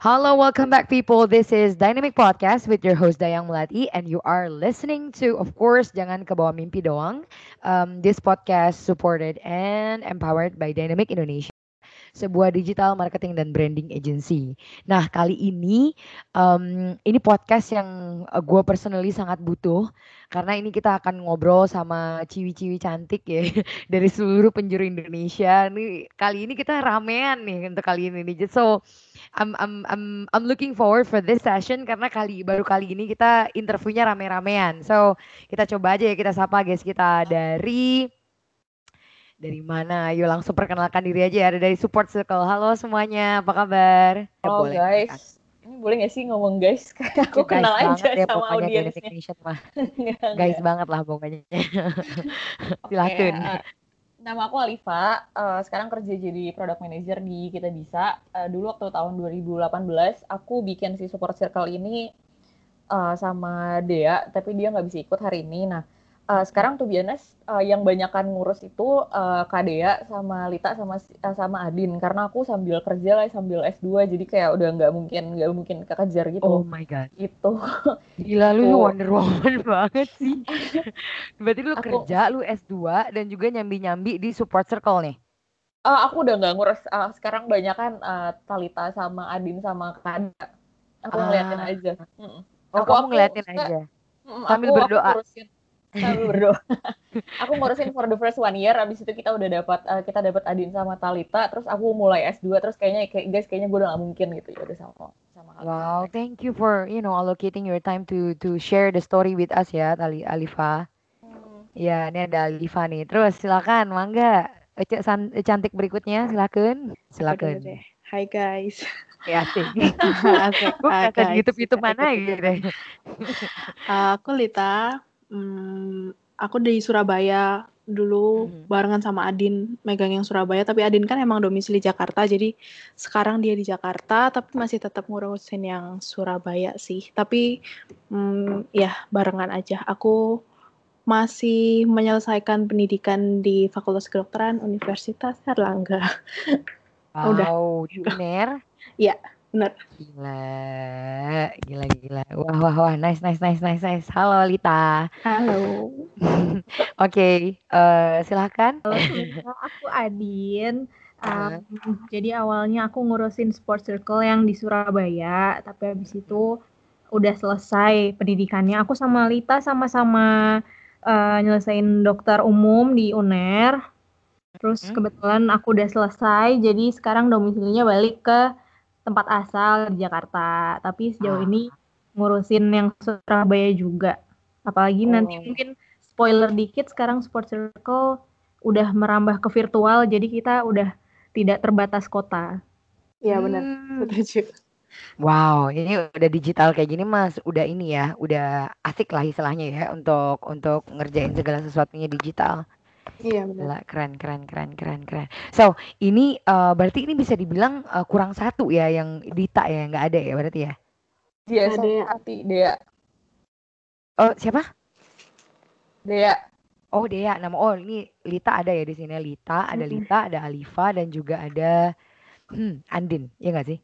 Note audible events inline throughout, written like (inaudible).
Hello, welcome back, people. This is Dynamic Podcast with your host Dayang Melati, and you are listening to, of course, Jangan ke bawah mimpi doang. Um, this podcast supported and empowered by Dynamic Indonesia, sebuah digital marketing dan branding agency. Nah, kali ini um, ini podcast yang uh, gue personally sangat butuh karena ini kita akan ngobrol sama ciwi-ciwi cantik ya (laughs) dari seluruh penjuru Indonesia. Nih kali ini kita ramean nih untuk kali ini nih. So I'm I'm I'm I'm looking forward for this session karena kali baru kali ini kita interviewnya rame-ramean. So kita coba aja ya kita sapa guys kita dari dari mana? Ayo langsung perkenalkan diri aja ya. Ada dari Support Circle. Halo semuanya, apa kabar? Ya, Halo boleh, guys. Ini boleh gak sih ngomong guys? (laughs) Kayak aku ya, kenal aja ya, sama audiensnya. mah. (laughs) guys banget lah pokoknya. (laughs) Silakan. Okay, uh, Nama aku Alifa, uh, sekarang kerja jadi product manager di Kita Bisa. Uh, dulu waktu tahun 2018, aku bikin si support circle ini uh, sama Dea, tapi dia nggak bisa ikut hari ini. Nah, uh, sekarang tuh biasa uh, yang banyakkan ngurus itu uh, Kak Dea sama Lita sama uh, sama Adin karena aku sambil kerja lah sambil S2 jadi kayak udah nggak mungkin nggak mungkin kekejar gitu. Oh my god. Itu. Gila lu oh. Wonder Woman (laughs) banget sih. Berarti lu aku, kerja, lu S2 dan juga nyambi-nyambi di support circle nih. Uh, aku udah nggak ngurus uh, sekarang banyak kan uh, Talita sama Adin sama Kak Aku ah. ngeliatin aja. Mm. Oh, aku, kamu ngeliatin aku, aja. Sambil aku, berdoa. Aku Sambil berdoa. (laughs) aku ngurusin for the first one year, abis itu kita udah dapat uh, kita dapat Adin sama Talita, terus aku mulai S2, terus kayaknya kayak guys kayaknya gue udah gak mungkin gitu ya udah sama sama Wow, thank you for you know allocating your time to to share the story with us ya, Tali Alifa. Hmm. Ya, ini ada Alifa nih. Terus silakan, mangga. Ece cantik berikutnya, silakan. Silakan. Hai guys. Ya sih. (laughs) Kok kata YouTube YouTube mana gitu. uh, (laughs) aku Lita, Hmm, aku dari Surabaya dulu hmm. barengan sama Adin megang yang Surabaya, tapi Adin kan emang domisili Jakarta, jadi sekarang dia di Jakarta, tapi masih tetap ngurusin yang Surabaya sih. Tapi hmm, ya barengan aja. Aku masih menyelesaikan pendidikan di Fakultas Kedokteran Universitas Erlangga. (laughs) Wow, Udah. UNER? Iya benar Gila, gila, gila. Wah, wah, wah, nice, nice, nice, nice, nice. Halo Lita. Halo. (laughs) Oke, okay, uh, eh, silakan. Halo, aku Adin. Um, uh. Jadi awalnya aku ngurusin sport circle yang di Surabaya, tapi habis itu udah selesai pendidikannya. Aku sama Lita sama-sama uh, nyelesain dokter umum di UNER. Terus hmm? kebetulan aku udah selesai, jadi sekarang domisilinya balik ke tempat asal di Jakarta, tapi sejauh ah. ini ngurusin yang Surabaya juga. Apalagi oh. nanti mungkin spoiler dikit sekarang Sport Circle udah merambah ke virtual, jadi kita udah tidak terbatas kota. Iya benar, hmm. setuju. Wow, ini udah digital kayak gini Mas, udah ini ya, udah asik lah istilahnya ya untuk untuk ngerjain segala sesuatunya digital. Iya benar. keren keren keren keren keren. So, ini uh, berarti ini bisa dibilang uh, kurang satu ya yang Dita ya, nggak ada ya berarti ya? Dia ada hati Dea. Oh, siapa? Dea. Oh, Dea. Nama oh ini Lita ada ya di sini. Lita, ada -hmm. Lita, ada Alifa dan juga ada hmm, Andin, ya nggak sih?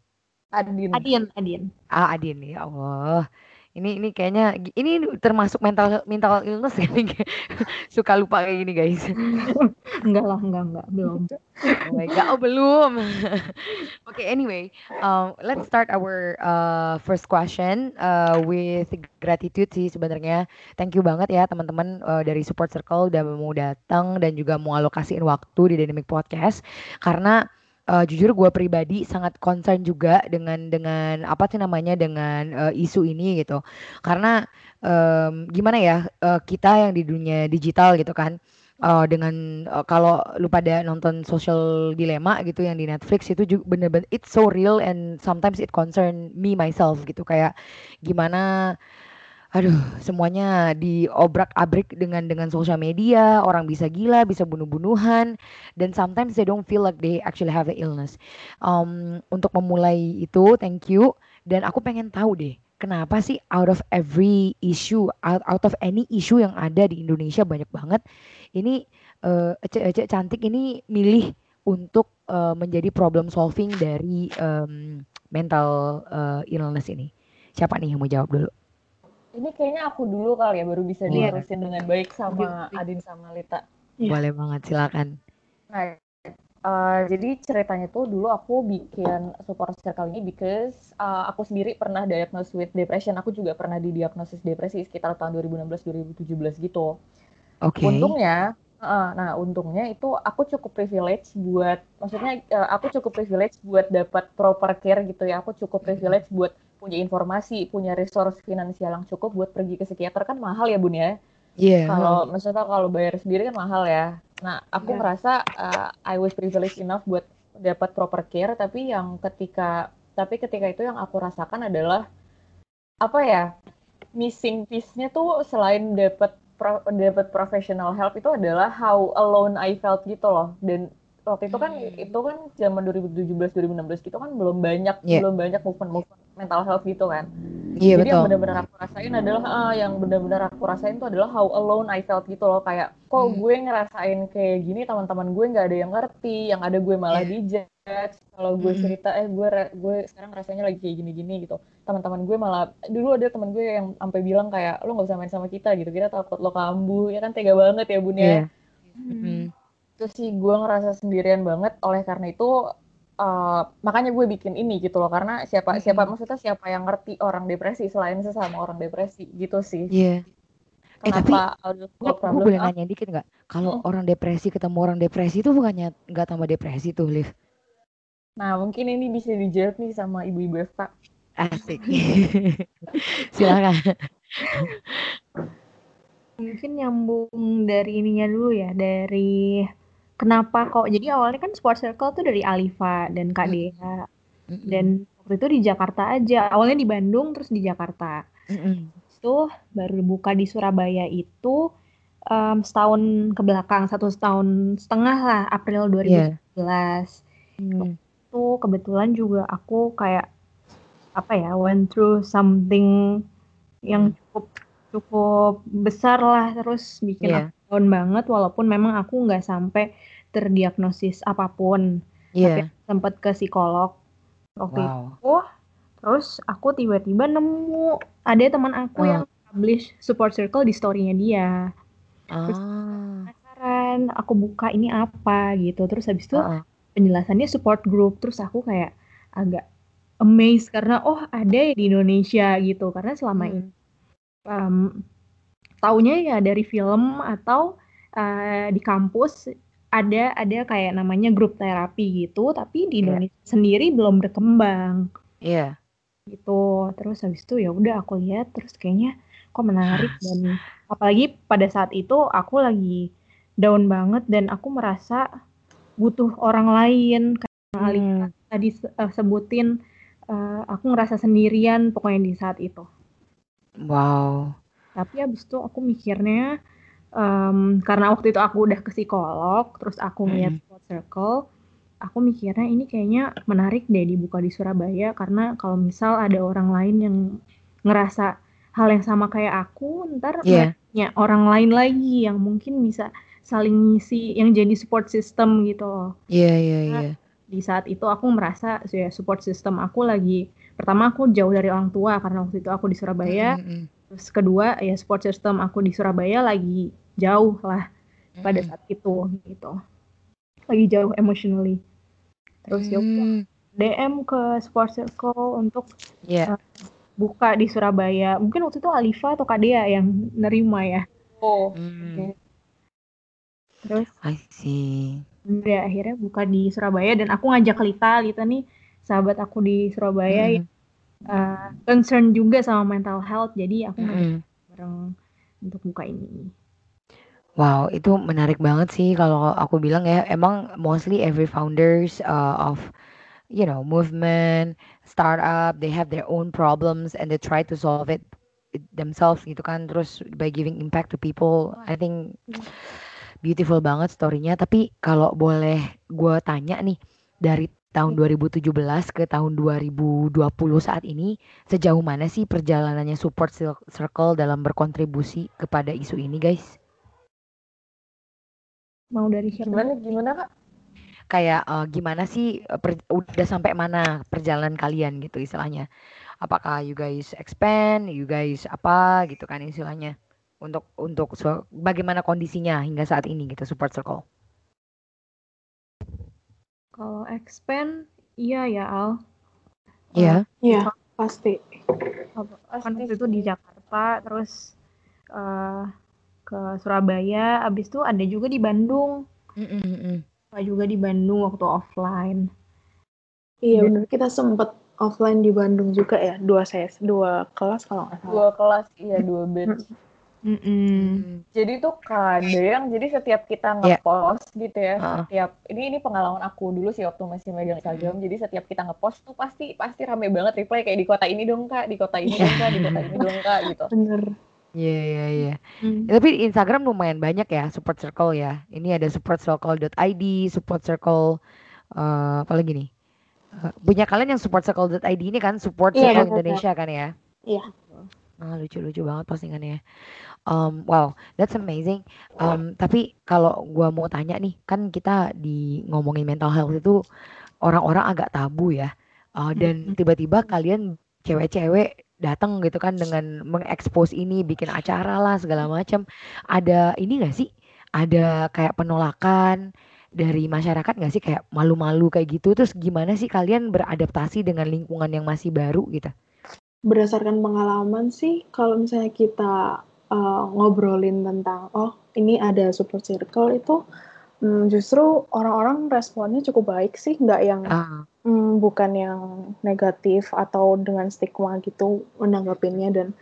Adin. Adin, Adin. Ah, Adin ya Allah. Ini ini kayaknya ini termasuk mental mental illness kan (laughs) suka lupa kayak gini guys. (laughs) enggak lah, enggak enggak belum. oh my god, oh belum. Oke, (laughs) okay, anyway, um, let's start our uh, first question uh, with gratitude sih sebenarnya. Thank you banget ya teman-teman uh, dari support circle udah mau datang dan juga mau alokasiin waktu di Dynamic Podcast karena uh, jujur gue pribadi sangat concern juga dengan dengan apa sih namanya dengan uh, isu ini gitu. Karena um, gimana ya uh, kita yang di dunia digital gitu kan uh, dengan uh, kalau lu pada nonton social dilema gitu yang di Netflix itu juga bener-bener it's so real and sometimes it concern me myself gitu. Kayak gimana aduh semuanya diobrak-abrik dengan dengan sosial media orang bisa gila bisa bunuh-bunuhan dan sometimes they don't feel like they actually have the illness. Um, untuk memulai itu thank you. Dan aku pengen tahu deh kenapa sih out of every issue out, out of any issue yang ada di Indonesia banyak banget ini uh, cantik ini milih untuk uh, menjadi problem solving dari um, mental uh, illness ini? Siapa nih yang mau jawab dulu ini kayaknya aku dulu kali ya baru bisa yeah. diurusin dengan baik sama Adin sama Lita. Yeah. Boleh banget, silakan. Nah, uh, jadi ceritanya tuh dulu aku bikin support circle ini because uh, aku sendiri pernah diagnosis with depression. Aku juga pernah didiagnosis depresi sekitar tahun 2016-2017 gitu. Oke. Okay. Untungnya Uh, nah, untungnya itu aku cukup privilege buat, maksudnya uh, aku cukup privilege buat dapat proper care gitu ya. Aku cukup privilege buat punya informasi, punya resource finansial yang cukup buat pergi ke psikiater kan mahal ya bun ya. Iya. Yeah. Kalau maksudnya kalau bayar sendiri kan mahal ya. Nah aku yeah. merasa uh, I was privileged enough buat dapat proper care, tapi yang ketika tapi ketika itu yang aku rasakan adalah apa ya missing piece-nya tuh selain dapat pro, dapat professional help itu adalah how alone I felt gitu loh dan waktu itu kan hmm. itu kan zaman 2017 2016 gitu kan belum banyak yeah. belum banyak movement movement mental health gitu kan. Iya yeah, Jadi betul. yang benar-benar aku rasain adalah uh, yang benar-benar aku rasain itu adalah how alone I felt gitu loh kayak kok hmm. gue ngerasain kayak gini teman-teman gue nggak ada yang ngerti, yang ada gue malah yeah. dijudge. Kalau gue hmm. cerita eh gue gue sekarang rasanya lagi kayak gini-gini gitu. Teman-teman gue malah dulu ada teman gue yang sampai bilang kayak lo nggak usah main sama kita gitu. Kita takut lo kambuh ya kan tega banget ya bun ya. Yeah. Hmm. Terus sih gue ngerasa sendirian banget oleh karena itu uh, makanya gue bikin ini gitu loh karena siapa hmm. siapa maksudnya siapa yang ngerti orang depresi selain sesama orang depresi gitu sih. Iya. Yeah. Eh tapi gue, gue boleh nanya dikit nggak? Kalau hmm. orang depresi ketemu orang depresi itu bukannya nggak tambah depresi tuh, Liv? Nah mungkin ini bisa dijawab nih sama ibu-ibu Eva. Asik. (laughs) Silakan. Mungkin nyambung dari ininya dulu ya, dari kenapa kok? Jadi awalnya kan sport circle tuh dari Alifa dan Kak Dea. Dan waktu itu di Jakarta aja. Awalnya di Bandung terus di Jakarta. Itu baru buka di Surabaya itu um, setahun ke belakang satu tahun setengah lah April 2011 yeah. mm. itu kebetulan juga aku kayak apa ya went through something yang cukup cukup besar lah terus bikin yeah. aku down banget walaupun memang aku nggak sampai terdiagnosis apa pun yeah. tapi sempat ke psikolog waktu wow. itu terus aku tiba-tiba nemu ada teman aku uh. yang publish support circle di storynya dia terus ah. penasaran aku buka ini apa gitu terus habis itu uh. penjelasannya support group terus aku kayak agak amazed karena oh ada ya di Indonesia gitu karena selama hmm. ini um, taunya ya dari film atau uh, di kampus ada ada kayak namanya grup terapi gitu tapi di iya. Indonesia yeah. sendiri belum berkembang iya yeah. gitu terus habis itu ya udah aku lihat terus kayaknya kok menarik (laughs) dan apalagi pada saat itu aku lagi down banget dan aku merasa butuh orang lain kayak hmm. tadi uh, sebutin uh, aku ngerasa sendirian pokoknya di saat itu wow tapi abis itu aku mikirnya um, karena waktu itu aku udah ke psikolog terus aku ngeliat hmm. circle aku mikirnya ini kayaknya menarik deh dibuka di Surabaya karena kalau misal ada orang lain yang ngerasa hal yang sama kayak aku ntar yeah. ya orang lain lagi yang mungkin bisa saling ngisi yang jadi support system gitu loh. Iya yeah, iya yeah, iya. Yeah. Di saat itu aku merasa ya support system aku lagi pertama aku jauh dari orang tua karena waktu itu aku di Surabaya. Mm-mm. Terus kedua ya support system aku di Surabaya lagi jauh lah pada Mm-mm. saat itu gitu. Lagi jauh emotionally. Terus ya udah, Mm, DM ke support circle untuk yeah. buka di Surabaya. Mungkin waktu itu Alifa atau Kadea yang nerima ya. Oh, Mm, Terus I see. udah akhirnya buka di Surabaya dan aku ngajak Lita, Lita nih sahabat aku di Surabaya yang Mm, uh, concern juga sama mental health. Jadi aku mm-mm. bareng untuk buka ini. Wow, itu menarik banget sih kalau aku bilang ya. Emang mostly every founders uh, of you know movement, startup, they have their own problems and they try to solve it themselves gitu kan. Terus by giving impact to people, I think beautiful banget story-nya. Tapi kalau boleh gue tanya nih dari tahun 2017 ke tahun 2020 saat ini, sejauh mana sih perjalanannya support Cir- circle dalam berkontribusi kepada isu ini, guys? Mau dari siapa? gimana gimana kak? kayak eh, gimana sih eh, per- udah sampai mana perjalanan kalian gitu istilahnya apakah you guys expand you guys apa gitu kan istilahnya untuk untuk su- bagaimana kondisinya hingga saat ini gitu support circle Kalau expand, iya ya Al. Iya Iya, pasti. Apa- Pasti kan waktu itu di. Jakarta, terus eh, ke Surabaya, abis itu ada juga di Bandung. Mm, mm. Ada juga di Bandung waktu offline. Iya Dan- benar kita sempet offline di Bandung juga ya, dua ses, dua kelas kalau nggak salah. Dua kelas, iya dua batch. Mm-mm. Mm. Jadi tuh kadang, jadi setiap kita Iya. ngepost gitu ya, Heeh. setiap ini ini pengalaman aku dulu sih waktu masih megang Instagram. Jadi setiap kita ngepost tuh pasti pasti rame banget reply kayak di kota ini dong kak, di kota ini dong kak, di kota ini dong kak gitu. Bener. Iya iya iya. Ya, Tapi di Instagram lumayan banyak ya support circle ya. Ini ada supportcircle.id, support circle eh apa lagi nih? Eh, punya kalian yang supportcircle.id ini kan support Iya, circle betul. Indonesia kan ya? Iya. Ah, lucu-lucu banget postingannya. Um, wow, that's amazing. Um, tapi kalau gua mau tanya nih, kan kita di ngomongin mental health itu orang-orang agak tabu ya. Uh, dan Mm-mm. tiba-tiba kalian cewek-cewek datang gitu kan dengan mengekspos ini, bikin acara lah segala macam. Ada ini gak sih? Ada kayak penolakan dari masyarakat nggak sih kayak malu-malu kayak gitu? Terus gimana sih kalian beradaptasi dengan lingkungan yang masih baru gitu? Berdasarkan pengalaman sih, kalau misalnya kita uh, ngobrolin tentang, oh ini ada support circle itu, hmm, justru orang-orang responnya cukup baik sih, nggak yang Ah, Hmm, bukan yang negatif atau dengan stigma gitu menanggapinnya dan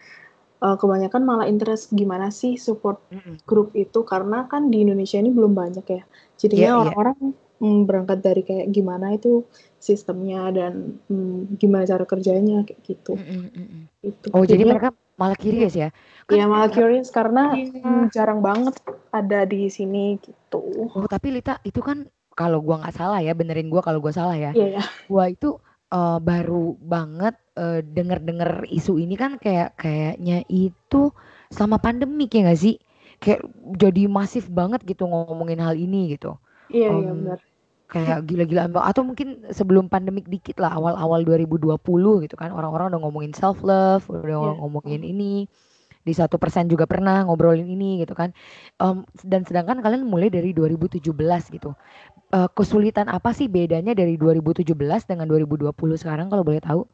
uh, kebanyakan malah interest gimana sih support mm-mm. group itu karena kan di Indonesia ini belum banyak ya. Iya, Jadinya iya. orang-orang hmm, berangkat dari kayak gimana itu sistemnya dan hmm, gimana cara kerjanya kayak gitu. Mm-mm, mm-mm. Itu. Oh, jadi Jadinya mereka malah curious ya? Kan ya malah curious karena Iya. hmm, jarang banget ada di sini gitu. Oh, tapi Lita itu kan kalau gua nggak salah ya, benerin gua kalau gua salah ya. Iya ya. Gua itu eh, baru banget eh, denger-denger isu ini kan kayak kayaknya itu selama pandemik ya nggak sih? Kayak jadi masif banget gitu ngomongin hal ini gitu. Iya iya Em, benar. Kayak gila-gilaan banget. Atau mungkin sebelum pandemik dikit lah awal-awal 2020 gitu kan orang-orang udah ngomongin self love, udah Iya. ngomongin ini di satu persen juga pernah ngobrolin ini gitu kan. Em, dan sedangkan kalian mulai dari 2017 gitu. Eh, kesulitan apa sih bedanya dari 2017 dengan 2020 sekarang kalau boleh tahu?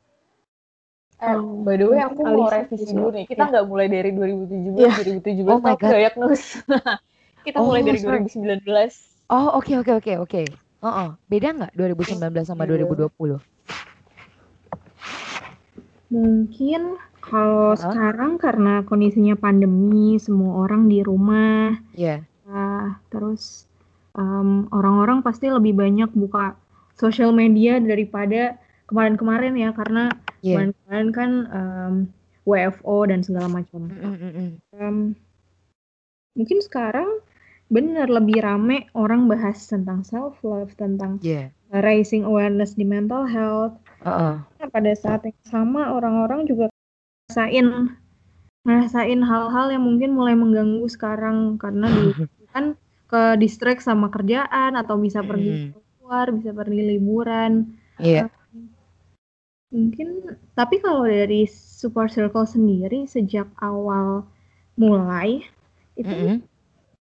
Eh, Um, by the way, aku mau revisi dulu nih. Kita Ya. nggak mulai dari 2017, Iya. 2017 Oh my God. diagnose. (laughs) Kita mulai Oh, dari sorry. 2019. Oh, oke oke oke oke. Heeh. Beda nggak 2019 sama Iya. 2020? Mungkin kalau Hah? sekarang karena kondisinya pandemi, semua orang di rumah, Iya. ah, terus em, orang-orang pasti lebih banyak buka sosial media daripada kemarin-kemarin ya, karena Iya. kemarin-kemarin kan em, WFO dan segala macam. Mm, mm, mm, mm. Em, mungkin sekarang bener lebih rame orang bahas tentang self love, tentang Iya. raising awareness di mental health. Heeh. Nah, pada saat yang sama orang-orang juga ngerasain ngerasain hal-hal yang mungkin mulai mengganggu sekarang karena di (laughs) kan ke distract sama kerjaan atau bisa pergi Mm. keluar, bisa pergi liburan. Iya. Mungkin tapi kalau dari support circle sendiri sejak awal mulai itu Mm-mm.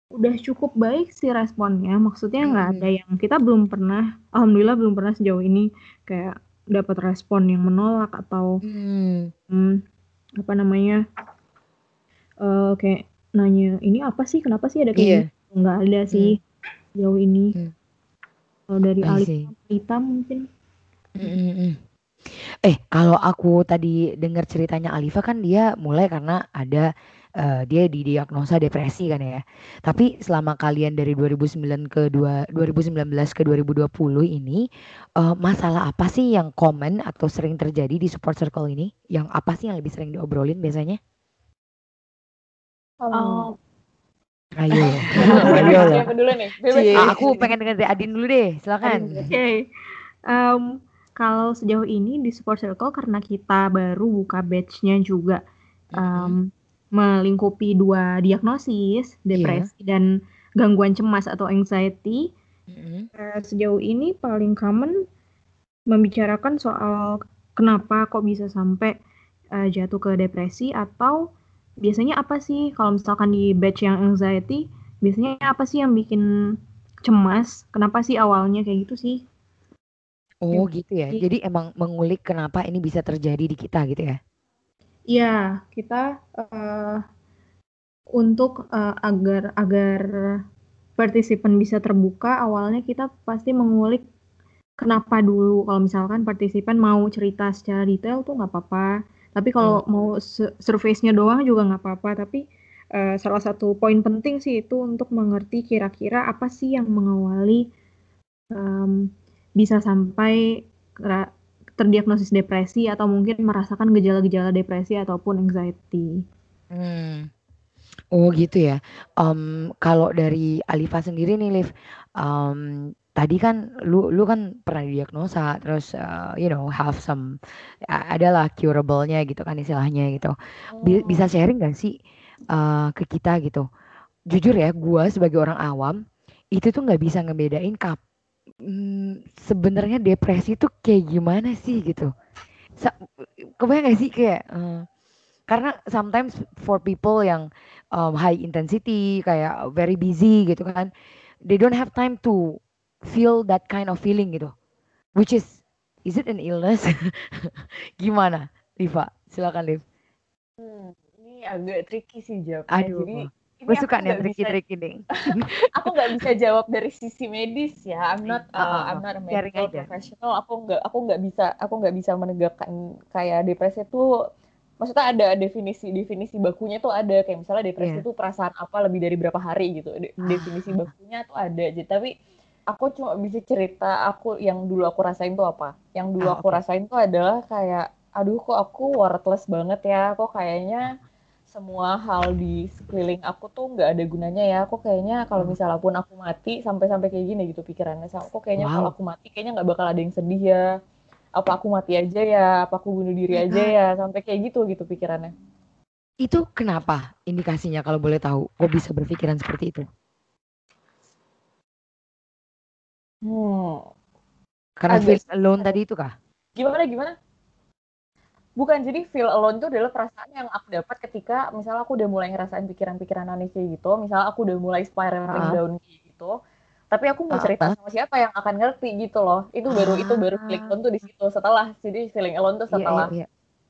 Udah cukup baik sih responnya. Maksudnya nggak Mm-mm. ada yang kita belum pernah, alhamdulillah belum pernah sejauh ini kayak dapat respon yang menolak atau Hmm. hmm, apa namanya eh kayak nanya ini apa sih kenapa sih ada kayak Iya. gitu nggak ada sih jauh ini Hmm. kalau dari Rita mungkin Mm-mm-mm. Eh, kalau aku tadi dengar ceritanya Alifa kan dia mulai karena ada eh, dia didiagnosa depresi kan ya. Tapi selama kalian dari 2009 ke dua- 2019 ke 2020 ini eh, masalah apa sih yang common atau sering terjadi di support circle ini? Yang apa sih yang lebih sering diobrolin biasanya? Oh, Ayo (laughs) Ayo loh. siapa dulu nih? Bebas. Cie. Ah, aku pengen dengar Adin dulu deh, silakan. Oke. Em, kalau sejauh ini di support circle karena kita baru buka batch-nya juga em, melingkupi dua diagnosis, depresi dan gangguan cemas atau anxiety. Mm-mm. Eh, sejauh ini paling common membicarakan soal kenapa kok bisa sampai eh, jatuh ke depresi atau biasanya apa sih kalau misalkan di batch yang anxiety biasanya apa sih yang bikin cemas kenapa sih awalnya kayak gitu sih Oh gitu ya. Jadi emang mengulik kenapa ini bisa terjadi di kita gitu ya. Iya, kita eh, untuk eh, agar agar partisipan bisa terbuka, awalnya kita pasti mengulik kenapa dulu. Kalau misalkan partisipan mau cerita secara detail tuh nggak apa-apa. Tapi kalau mau se- surface-nya doang juga nggak apa-apa. Tapi eh, salah satu poin penting sih itu untuk mengerti kira-kira apa sih yang mengawali em, bisa sampai terdiagnosis depresi atau mungkin merasakan gejala-gejala depresi ataupun anxiety. Hmm. Oh gitu ya. Em, kalau dari Alifa sendiri nih, Liv, em, tadi kan lu lu kan pernah didiagnosa, terus eh, you know have some a- adalah curable-nya gitu kan istilahnya gitu. Bi- bisa sharing gak sih eh, ke kita gitu? Jujur ya, gua sebagai orang awam itu tuh nggak bisa ngebedain kap hmm, sebenarnya depresi tuh kayak gimana sih gitu. Sa- kebayang gak sih kayak eh, karena sometimes for people yang um, high intensity kayak very busy gitu kan they don't have time to feel that kind of feeling gitu. Which is is it an illness? (laughs) Gimana Liva silakan Liv Hmm, ini agak tricky sih jawabnya. aduh Jadi gue suka nih tricky-tricky nih (laughs) aku nggak bisa jawab dari sisi medis ya. I'm not, uh, ah. I'm not a medical aja. professional. Aku nggak, aku nggak bisa, aku nggak bisa menegakkan kayak depresi itu. Maksudnya ada definisi definisi bakunya tuh ada kayak misalnya depresi itu perasaan apa lebih dari berapa hari gitu. De- Ah. Definisi bakunya tuh ada. Jadi tapi aku cuma bisa cerita aku yang dulu aku rasain tuh apa. Yang dulu Ah, aku oke. rasain tuh adalah kayak aduh kok aku worthless banget ya. Kok kayaknya semua hal di sekeliling aku tuh nggak ada gunanya ya. Kok kayaknya kalau Hmm. misalnya pun aku mati sampai-sampai kayak gini gitu pikirannya. Sama kok kayaknya Wow. kalau aku mati kayaknya nggak bakal ada yang sedih ya. Apa aku mati aja ya? Apa aku bunuh diri aja ya? Sampai kayak gitu gitu pikirannya. itu kenapa indikasinya kalau boleh tahu kok bisa berpikiran seperti itu Hmm. karena Agak feel alone tadi itu kah Gimana gimana? Bukan, jadi feel alone itu adalah perasaan yang aku dapat ketika misalnya aku udah mulai ngerasain pikiran-pikiran aneh kayak gitu, misalnya aku udah mulai spiraling Ah. down kayak gitu, tapi aku mau cerita ah. sama siapa yang akan ngerti gitu loh. Itu baru itu baru Ah. feeling alone tuh di situ setelah. Jadi feeling alone tuh Iya, setelah iya, iya.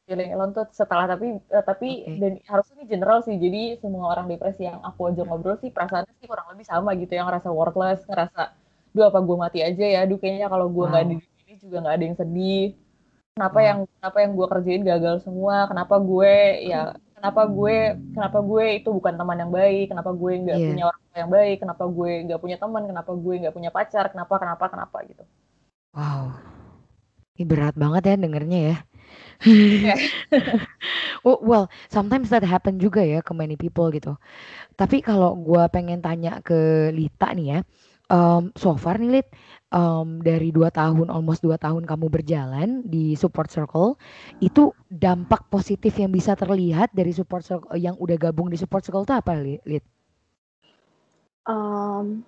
feeling alone tuh setelah tapi eh, tapi Oke. dan harusnya ini general sih. Jadi semua orang depresi yang aku ajak ngobrol sih perasaannya sih kurang lebih sama gitu, yang ngerasa worthless, ngerasa duh apa gue mati aja ya, duh kayaknya kalau gue nggak Wow. di sini juga nggak ada yang sedih kenapa Wow. yang kenapa yang gue kerjain gagal semua kenapa gue ya kenapa gue kenapa gue itu bukan teman yang baik kenapa gue nggak Iya. punya orang yang baik kenapa gue nggak punya teman kenapa gue nggak punya pacar kenapa kenapa kenapa gitu Wow, ini berat banget ya dengernya ya. Iya. (laughs) Well, sometimes that happen juga ya ke many people gitu. Tapi kalau gua pengen tanya ke Lita nih ya, um, so far nih Lit, um, dari dua tahun, almost dua tahun kamu berjalan di support circle, itu dampak positif yang bisa terlihat dari support circle yang udah gabung di support circle itu apa Li- Lit? Em,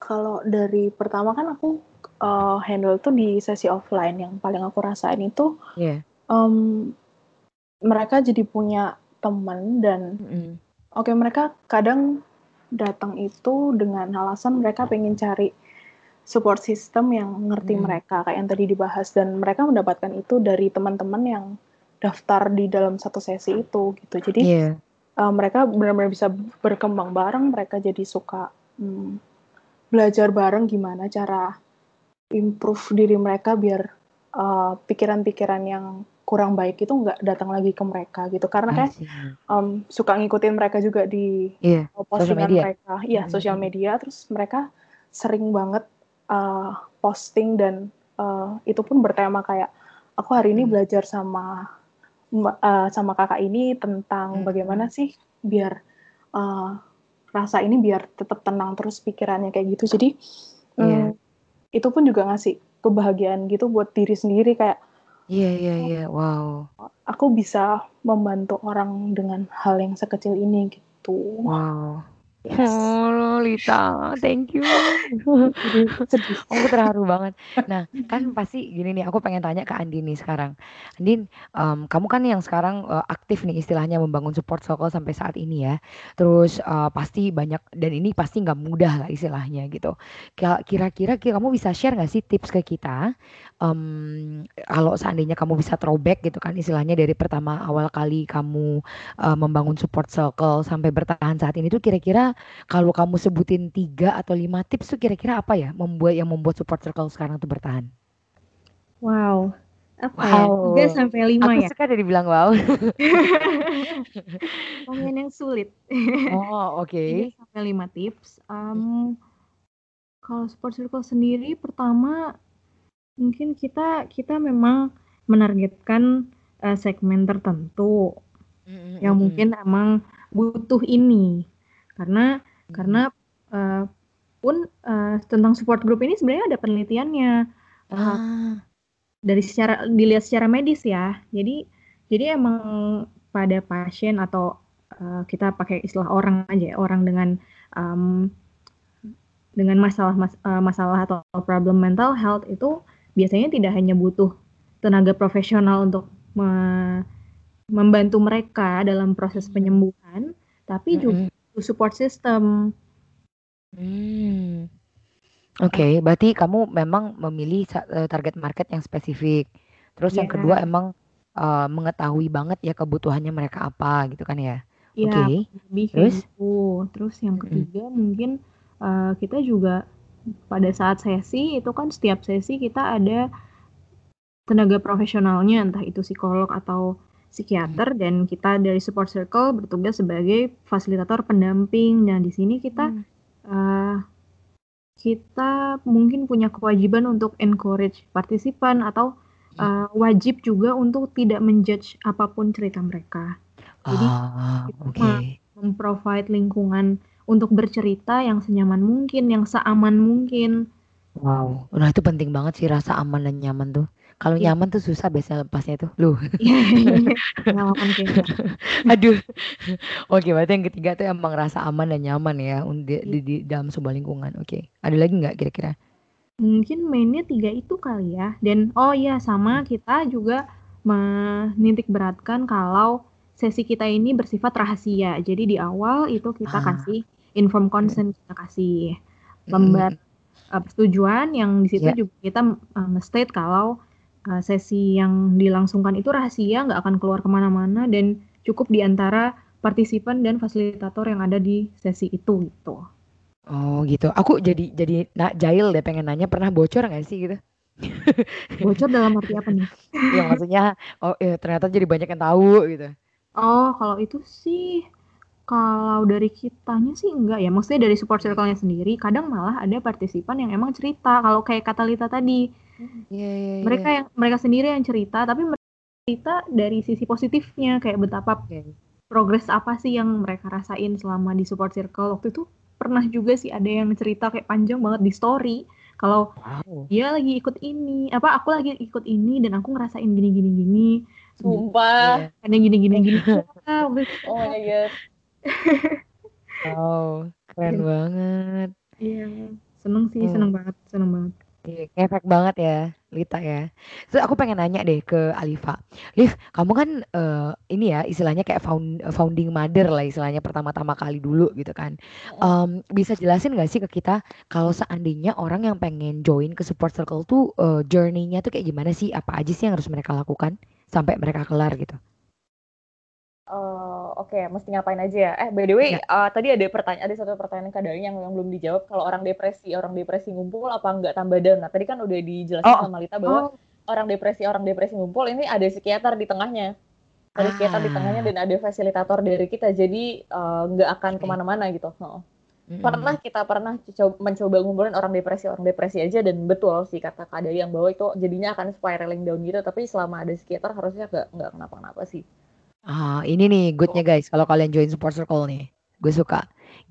kalau dari pertama kan aku uh, handle tuh di sesi offline yang paling aku rasain itu Iya. um, mereka jadi punya teman dan Mm-mm. oke mereka kadang datang itu dengan alasan mereka pengen cari support system yang ngerti Hmm. mereka kayak yang tadi dibahas dan mereka mendapatkan itu dari teman-teman yang daftar di dalam satu sesi itu gitu jadi Iya. uh, mereka benar-benar bisa berkembang bareng mereka jadi suka hmm, belajar bareng gimana cara improve diri mereka biar uh, pikiran-pikiran yang kurang baik itu nggak datang lagi ke mereka gitu karena kayak um, suka ngikutin mereka juga di Iya. uh, postingan media. mereka iya Hmm. sosial media terus mereka sering banget uh, posting dan uh, itu pun bertema kayak aku hari ini Hmm. belajar sama ma- uh, sama kakak ini tentang Hmm. bagaimana sih biar uh, rasa ini biar tetap tenang terus pikirannya kayak gitu jadi Iya. mm, itu pun juga ngasih kebahagiaan gitu buat diri sendiri kayak Iya, iya, iya. Wow. aku bisa membantu orang dengan hal yang sekecil ini gitu Wow. Yes. Oh, Lita, thank you. (laughs) Sedih Aku terharu banget. Nah, kan pasti gini nih, aku pengen tanya ke Andin nih sekarang. Andin, em, kamu kan yang sekarang eh, aktif nih istilahnya membangun support circle sampai saat ini ya. Terus eh, pasti banyak dan ini pasti nggak mudah lah istilahnya gitu. Kira- Kira-kira ki- kamu bisa share nggak sih tips ke kita? Em, kalau seandainya kamu bisa throwback gitu kan istilahnya dari pertama awal kali kamu eh, membangun support circle sampai bertahan saat ini tuh kira-kira kalau kamu sebutin tiga atau lima tips tuh kira-kira apa ya membuat yang membuat support circle sekarang tuh bertahan? Wow. Apa ya? Wow. 3 sampai 5 Aku ya. suka dari bilang wow. (laughs) Pertanyaan yang sulit. Oh, oke. 3 sampai 5 tips. Em, kalau support circle sendiri pertama mungkin kita kita memang menargetkan eh, segmen tertentu Mm, yang mungkin emang butuh ini. Karena mm. karena eh, pun eh, tentang support group ini sebenarnya ada penelitiannya. Ah, dari secara dilihat secara medis ya. Jadi jadi emang pada pasien atau uh, kita pakai istilah orang aja, ya, orang dengan um, dengan masalah mas- uh, masalah atau problem mental health itu biasanya tidak hanya butuh tenaga profesional untuk me- membantu mereka dalam proses penyembuhan, tapi juga mm, butuh support system. mm. Oke, berarti kamu memang memilih eh, target market yang spesifik. Terus yang Ya, kedua emang eh, mengetahui banget ya kebutuhannya mereka apa gitu kan ya. ya Oke. lebih kayak Terus? gitu. Terus yang ketiga mungkin uh, kita juga pada saat sesi itu kan setiap sesi kita ada tenaga profesionalnya entah itu psikolog atau psikiater dan kita dari support circle bertugas sebagai fasilitator pendamping dan di sini kita Hmm. uh, kita mungkin punya kewajiban untuk encourage partisipan atau uh, wajib juga untuk tidak menjudge apa pun cerita mereka. Jadi Ah, kita memprovide lingkungan untuk bercerita yang senyaman mungkin, yang seaman mungkin. Wow. Nah, itu penting banget sih rasa aman dan nyaman tuh. Kalau Iya. nyaman tuh susah biasanya lepasnya tuh. Loh. (laughs) Pengalaman kayak gitu. Aduh. Oke, berarti yang ketiga tuh emang rasa aman dan nyaman ya di, di, di dalam sebuah lingkungan. Oke. Ada lagi nggak kira-kira? Mungkin mainnya tiga itu kali ya. Dan oh iya sama kita juga menitik beratkan kalau sesi kita ini bersifat rahasia. Jadi di awal itu kita Ah. kasih inform consent, kita kasih Mm, lembar uh, persetujuan yang di situ Ya. juga kita uh, nge-state kalau uh, sesi yang dilangsungkan itu rahasia, nggak akan keluar ke mana-mana dan cukup di antara partisipan dan fasilitator yang ada di sesi itu gitu. Oh gitu. Aku jadi jadi nak jahil deh pengen nanya pernah bocor nggak sih gitu? (laughs) Bocor dalam arti apa nih? Ya maksudnya oh eh, ternyata jadi banyak yang tahu gitu. Oh, kalau itu sih kalau dari kitanya sih enggak ya. Maksudnya dari support circle-nya sendiri, kadang malah ada partisipan yang emang cerita. Kalau kayak kata Lita tadi, Iya iya iya. mereka yang mereka sendiri yang cerita, tapi mereka cerita dari sisi positifnya kayak betapa Oke. progres apa sih yang mereka rasain selama di support circle waktu itu pernah juga sih ada yang cerita kayak panjang banget di story kalau Wow. dia lagi ikut ini apa aku lagi ikut ini dan aku ngerasain gini gini gini Sumpah. Iya. ada gini gini gini (laughs) Oh my god. Wow, keren banget. iya seneng sih Oh. seneng banget seneng banget Iya, ngefek banget ya, Lita ya. Terus aku pengen nanya deh ke Alifa. Liv, kamu kan eh, ini ya istilahnya kayak found, founding mother lah istilahnya pertama-tama kali dulu gitu kan. Em, bisa jelasin gak sih ke kita kalau seandainya orang yang pengen join ke support circle tuh eh, journey-nya tuh kayak gimana sih? Apa aja sih yang harus mereka lakukan sampai mereka kelar gitu? Eh, Oke, mesti ngapain aja ya? Eh, by the way, Ya. eh, tadi ada pertanyaan, ada satu pertanyaan Kak yang, yang belum dijawab. Kalau orang depresi, orang depresi ngumpul apa enggak tambah down? Nah, tadi kan udah dijelasin Oh, sama Lita bahwa orang depresi, orang depresi ngumpul ini ada psikiater di tengahnya. Ada psikiater di tengahnya ah, dan ada fasilitator dari kita. Jadi eh, nggak akan oke. ke mana-mana gitu. Heeh. Mm-mm. Pernah kita pernah coba, mencoba ngumpulin orang depresi, orang depresi aja dan betul sih kata Kak Dali yang bahwa itu jadinya akan spiraling down gitu. Tapi selama ada psikiater harusnya nggak nggak kenapa-kenapa sih. Ah, ini nih goodnya guys, kalau kalian join support circle nih, gue suka.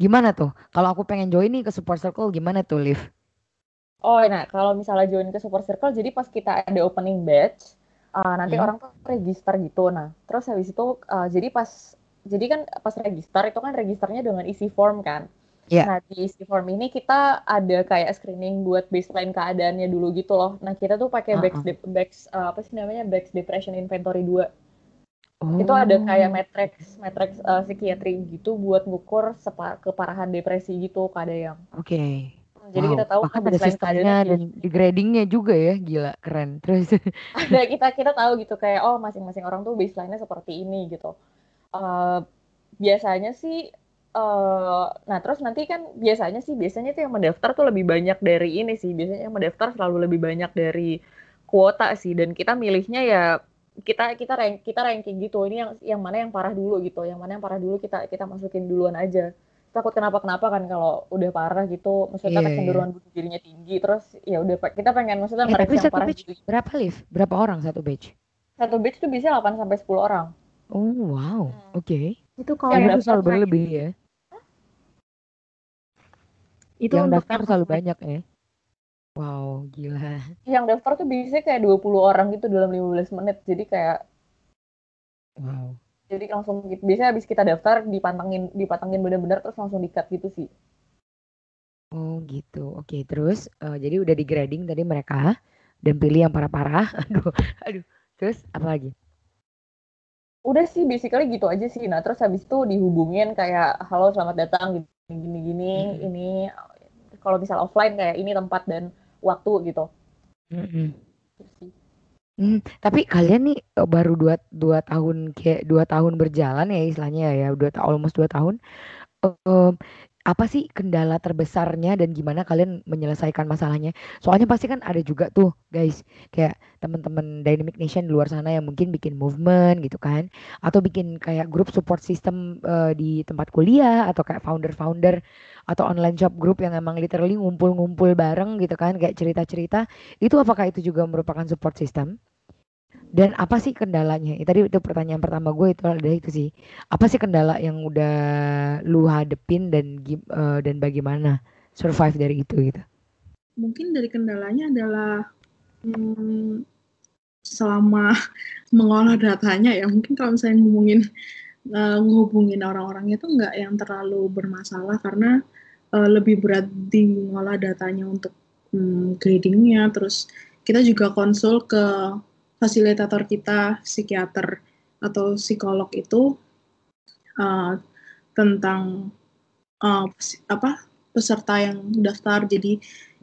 Gimana tuh? Kalau aku pengen join nih ke support circle, gimana tuh, Liv? Oh, nah kalau misalnya join ke support circle, jadi pas kita ada opening batch, uh, nanti Hmm? orang tuh register gitu. Nah, terus habis itu, uh, jadi pas, jadi kan pas register itu kan registernya dengan isi form kan. Ya. Nah, di isi form ini kita ada kayak screening buat baseline keadaannya dulu gitu loh. Nah, kita tuh pakai Bex, Uh-uh. de- Bex, uh, apa sih namanya, Bex Depression Inventory 2. Itu ada kayak Oh, matrix, matrix uh, psikiatri gitu buat ngukur sepa- keparahan depresi gitu ke ada yang. oke. Jadi kita Wow, tahu bahkan ada sistemnya dan di gradingnya juga ya, gila, keren. Terus, (laughs) ada kita kita tahu gitu kayak oh masing-masing orang tuh baseline-nya seperti ini gitu. Eh, biasanya sih eh nah terus nanti kan biasanya sih biasanya tuh yang mendaftar tuh lebih banyak dari ini sih. Biasanya yang mendaftar selalu lebih banyak dari kuota sih dan kita milihnya ya kita kita rank kita ranking gitu. Ini yang yang mana yang parah dulu gitu. Yang mana yang parah dulu kita kita masukin duluan aja. Takut kenapa-kenapa kan kalau udah parah gitu, maksudnya iya, iya. kecenderungan bunuh dirinya tinggi terus ya udah kita pengen maksudnya Eh, mereka tapi yang satu parah batch gitu. berapa, Liv? Berapa orang satu batch? Satu batch tuh bisa 8 sampai 10 orang. Oh, wow, Hmm. oke. Itu kalau Yang daftar selalu berlebih ya. itu Yang daftar selalu banyak ya. Wow, gila. yang daftar tuh bisa kayak 20 orang gitu dalam 15 menit. Jadi kayak Wow. jadi langsung gitu. Biasanya habis kita daftar dipantengin dipantengin bener-bener terus langsung di-cut gitu sih. Oh gitu. Oke, terus eh, jadi udah di grading tadi mereka dan pilih yang parah-parah. (laughs) Aduh, aduh. Terus apa lagi? Udah sih basically gitu aja sih. Nah, terus habis itu dihubungin kayak halo selamat datang gini gini gini Mm-mm. ini kalau misal offline kayak ini tempat dan waktu gitu. Sih. Hmm, tapi kalian nih eh, baru dua, dua tahun kayak dua tahun berjalan ya istilahnya ya dua almost dua tahun. Em, apa sih kendala terbesarnya dan gimana kalian menyelesaikan masalahnya? Soalnya pasti kan ada juga tuh guys kayak teman-teman Dynamic Nation di luar sana yang mungkin bikin movement gitu kan, atau bikin kayak grup support system eh, di tempat kuliah atau kayak founder-founder atau online shop group yang emang literally ngumpul-ngumpul bareng gitu kan kayak cerita-cerita. Itu apakah itu juga merupakan support system? Dan apa sih kendalanya? Ya, tadi itu pertanyaan pertama gue itu ada itu sih. Apa sih kendala yang udah lu hadepin dan eh, dan bagaimana survive dari itu gitu? Mungkin dari kendalanya adalah hmm, selama (laughs) mengolah datanya ya mungkin kalau misalnya ngomongin ngehubungin orang-orang itu nggak yang terlalu bermasalah karena eh, lebih berat di ngolah datanya untuk hmm, gradingnya terus kita juga konsul ke fasilitator kita psikiater atau psikolog itu eh, tentang eh, psi- apa peserta yang daftar. Jadi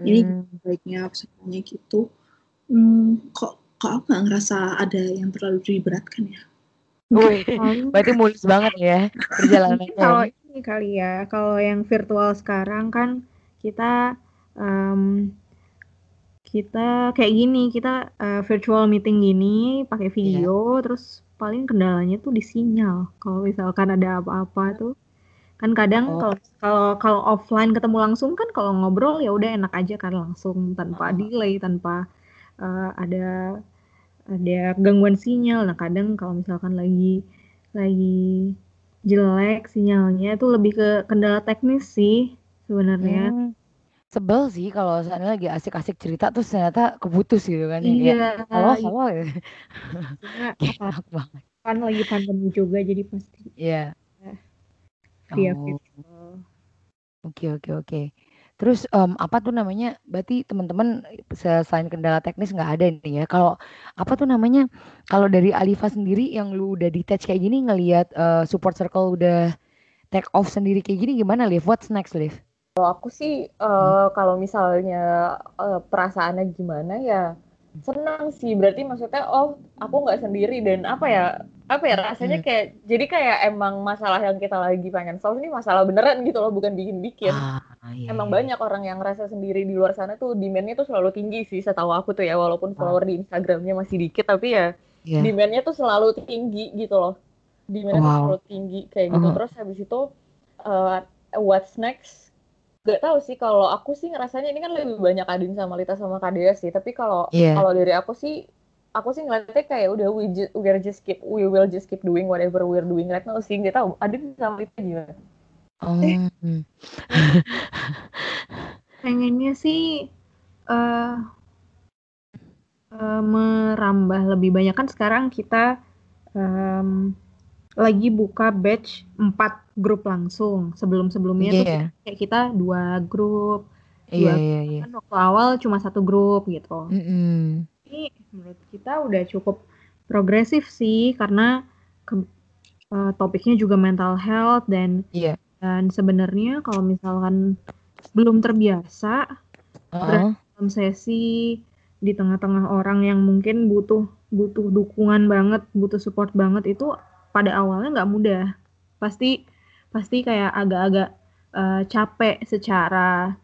ini Hmm, baiknya pesertanya gitu. Hmm, kok kok aku nggak ngerasa ada yang terlalu diberatkan ya? Wih, (laughs) berarti mulus banget ya perjalanannya. kalau ini kali ya, kalau yang virtual sekarang kan kita em, kita kayak gini, kita eh, virtual meeting gini pakai Iya. video, terus paling kendalanya tuh di sinyal. Kalau misalkan ada apa-apa tuh, kan kadang Oh, kalau kalau kalau offline ketemu langsung kan kalau ngobrol ya udah enak aja kan langsung tanpa Heeh. delay, tanpa eh, ada ada gangguan sinyal. Nah, kadang kalau misalkan lagi lagi jelek sinyalnya itu lebih ke kendala teknis sih sebenarnya. hmm, sebel sih kalau seandainya lagi asik-asik cerita terus ternyata keputus gitu kan ya Iya, halo iya. halo gitu. Karena (laughs) Kayak apa enak banget. kan lagi pandemi juga jadi pasti Iya. via Oh, virtual. oke oke oke. Terus um, apa tuh namanya? Berarti teman-teman selain kendala teknis nggak ada nih ya. Kalau apa tuh namanya? Kalau dari Alifa sendiri yang lu udah detach kayak gini ngelihat uh, support circle udah take off sendiri kayak gini gimana Liv? What's next Liv? Kalau aku sih uh, kalau misalnya uh, perasaannya gimana ya senang sih berarti maksudnya oh aku nggak sendiri dan apa ya apa ya rasanya hmm. kayak jadi kayak emang masalah yang kita lagi pengen solve ini masalah beneran gitu loh bukan bikin-bikin ah, iya, emang iya. banyak orang yang rasa sendiri di luar sana tuh demandnya tuh selalu tinggi sih setahu aku tuh ya walaupun ah. follower ah. di Instagramnya masih dikit tapi ya yeah. demandnya tuh selalu tinggi gitu loh demandnya wow. tuh selalu tinggi kayak gitu uh terus habis itu uh, what's next gak tahu sih kalau aku sih ngerasanya ini kan lebih banyak Adin sama Lita sama Kadea sih tapi kalau yeah. kalau dari aku sih aku sih ngeliatnya kayak udah we just, we're just keep we will just keep doing whatever we're doing right now sih gak tahu Adin sama Lita gimana oh. (laughs) pengennya sih uh, uh, merambah lebih banyak kan sekarang kita um, lagi buka batch 4 grup langsung. Sebelum-sebelumnya yeah. tuh iya. kayak kita dua grup. Iya, iya, iya. Kan waktu awal cuma satu grup gitu. Mm -hmm. Ini menurut kita udah cukup progresif sih karena ke, uh, topiknya juga mental health dan yeah. dan sebenarnya kalau misalkan belum terbiasa uh -huh. dalam sesi di tengah-tengah orang yang mungkin butuh butuh dukungan banget, butuh support banget itu pada awalnya nggak mudah. Pasti pasti kayak agak-agak uh, capek secara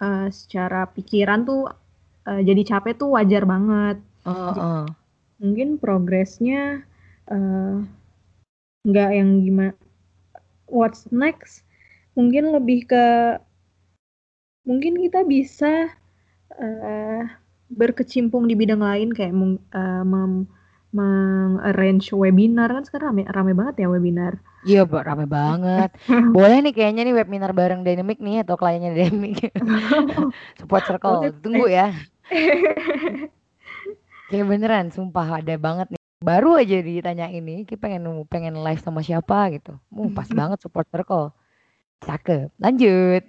uh, secara pikiran tuh uh, jadi capek tuh wajar banget. Uh, uh. Mungkin progresnya nggak uh, yang gimana. What's next? Mungkin lebih ke mungkin kita bisa uh, berkecimpung di bidang lain kayak uh, mem mengarrange webinar kan sekarang rame rame banget ya webinar. Iya, Mbak, rame banget. (laughs) Boleh nih kayaknya nih webinar bareng Dynamic nih atau kliennya Dynamic. (laughs) Support circle. Tunggu ya. (laughs) Kayak beneran, sumpah ada banget nih. Baru aja ditanya ini, kita pengen pengen live sama siapa gitu. Uh, pas banget support circle. Cakep. Lanjut.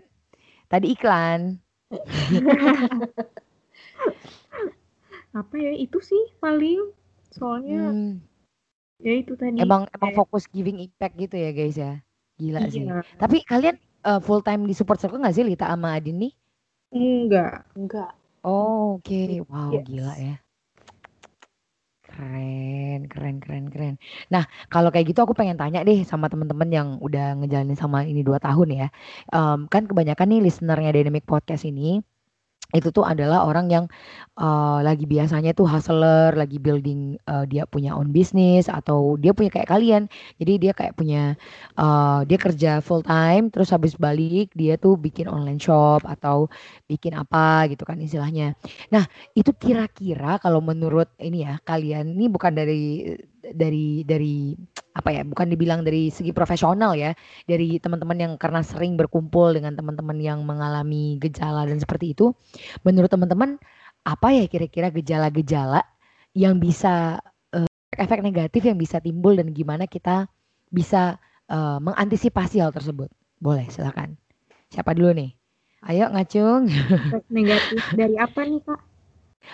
Tadi iklan. Apa ya itu sih paling Soalnya hmm. ya itu tadi emang emang fokus giving impact gitu ya guys ya. Gila iya. sih. Tapi kalian uh, full time di support circle nggak sih Lita sama Adin nih? Enggak, enggak. Oh, oke. Okay. Wow, yes. gila ya. Keren, keren, keren, keren. Nah, kalau kayak gitu aku pengen tanya deh sama teman-teman yang udah ngejalanin sama ini dua tahun ya. Um, kan kebanyakan nih listenernya Dynamic Podcast ini itu tuh adalah orang yang uh, lagi biasanya tuh hustler, lagi building uh, dia punya own business atau dia punya kayak kalian. Jadi dia kayak punya uh, dia kerja full time terus habis balik dia tuh bikin online shop atau bikin apa gitu kan istilahnya. Nah, itu kira-kira kalau menurut ini ya kalian ini bukan dari dari dari apa ya bukan dibilang dari segi profesional ya dari teman-teman yang karena sering berkumpul dengan teman-teman yang mengalami gejala dan seperti itu menurut teman-teman apa ya kira-kira gejala-gejala yang bisa uh, efek negatif yang bisa timbul dan gimana kita bisa uh, mengantisipasi hal tersebut? Boleh silakan. Siapa dulu nih? Ayo ngacung. Negatif dari apa nih kak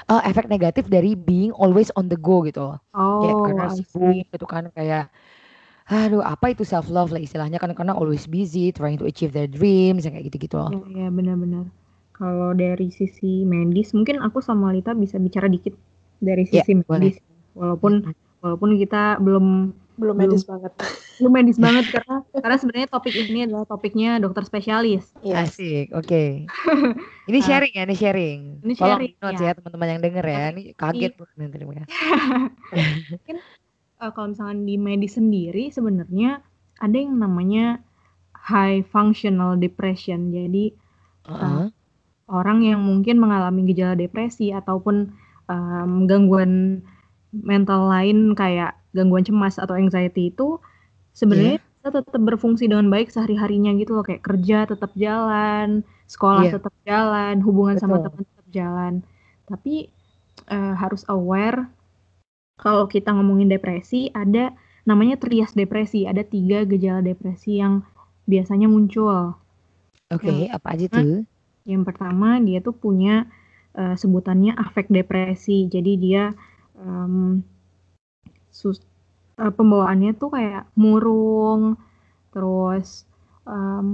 uh, efek negatif dari being always on the go gitu loh. Oh, kayak karena sibuk gitu kan kayak aduh apa itu self love lah istilahnya kan karena always busy trying to achieve their dreams kayak gitu-gitu loh. Ya, ya benar-benar. Kalau dari sisi medis mungkin aku sama Lita bisa bicara dikit dari ya, sisi yeah, medis. Boleh. Walaupun walaupun kita belum belum medis belum, banget. (laughs) Belum medis banget karena (laughs) karena sebenarnya topik ini adalah topiknya dokter spesialis. Yes. Asik, oke. Okay. (laughs) ini ah. sharing ya, ini sharing. Ini sharing. Tolong ya. ya teman-teman yang denger ya. Ini kaget tuh terima Mungkin uh, kalau misalnya di medis sendiri sebenarnya ada yang namanya high functional depression. Jadi uh -huh. uh, orang yang mungkin mengalami gejala depresi ataupun um, gangguan mental lain kayak gangguan cemas atau anxiety itu sebenarnya yeah. kita tetap berfungsi dengan baik sehari-harinya gitu loh kayak kerja tetap jalan, sekolah yeah. tetap jalan, hubungan Betul. sama teman tetap jalan. Tapi uh, harus aware kalau kita ngomongin depresi ada namanya trias depresi, ada tiga gejala depresi yang biasanya muncul. Oke, Yang apa aja tuh? yang pertama dia tuh punya eh, sebutannya afek depresi. Jadi dia em, sus- eh, pembawaannya tuh kayak murung, terus em,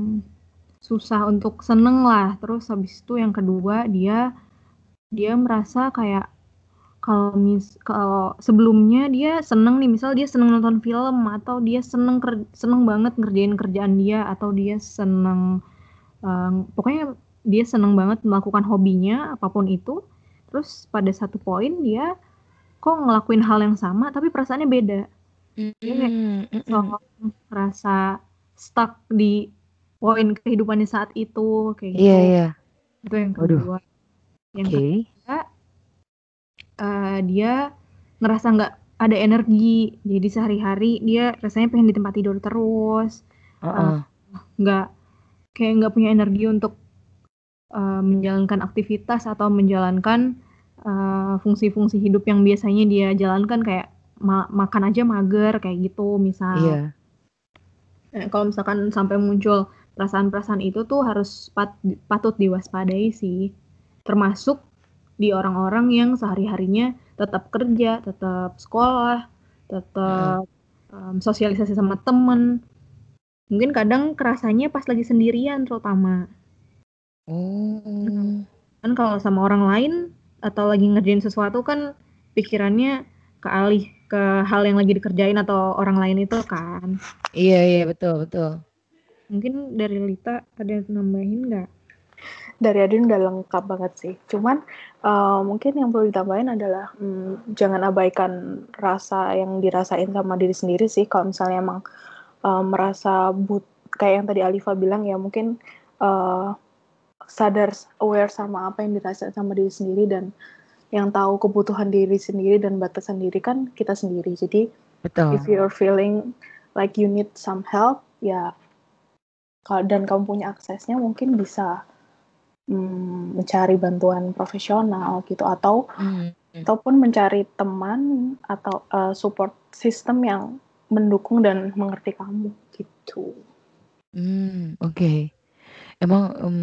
susah untuk seneng lah. Terus habis itu yang kedua dia dia merasa kayak kalau mis kalau sebelumnya dia seneng nih, misal dia seneng nonton film atau dia seneng seneng banget ngerjain kerjaan dia atau dia seneng eh, pokoknya dia seneng banget melakukan hobinya apa pun itu. Terus pada satu poin dia kok ngelakuin hal yang sama tapi perasaannya beda. Dia kayak ngerasa stuck di poin kehidupannya saat itu kayak gitu. Iya, iya. Itu yang kedua. Yang Oke. ketiga eh, dia ngerasa nggak ada energi. Jadi sehari-hari dia rasanya pengen di tempat tidur terus, Heeh. nggak kayak nggak punya energi untuk eh, menjalankan aktivitas atau menjalankan eh, fungsi-fungsi hidup yang biasanya dia jalankan kayak ma- makan aja mager kayak gitu misal. Iya. Eh, kalau misalkan sampai muncul perasaan-perasaan itu tuh harus pat- patut diwaspadai sih. Termasuk di orang-orang yang sehari-harinya tetap kerja, tetap sekolah, tetap em, sosialisasi sama temen. Mungkin kadang kerasanya pas lagi sendirian terutama. Oh. Kan kalau sama orang lain atau lagi ngerjain sesuatu kan pikirannya kealih ke hal yang lagi dikerjain atau orang lain itu kan. Iya, iya, betul, betul. Mungkin dari Lita ada yang nambahin nggak? Dari Adin udah lengkap banget sih. Cuman eh, mungkin yang perlu ditambahin adalah hmm, jangan abaikan rasa yang dirasain sama diri sendiri sih. Kalau misalnya emang eh, merasa but kayak yang tadi Alifa bilang ya mungkin eh, sadar aware sama apa yang dirasain sama diri sendiri dan yang tahu kebutuhan diri sendiri dan batasan diri kan kita sendiri. Jadi Betul. if you're feeling like you need some help ya kalau dan kamu punya aksesnya mungkin bisa mm, mencari bantuan profesional gitu atau Mm, ataupun mencari teman atau uh, support system yang mendukung dan mengerti kamu gitu. mm, oke. Emang em,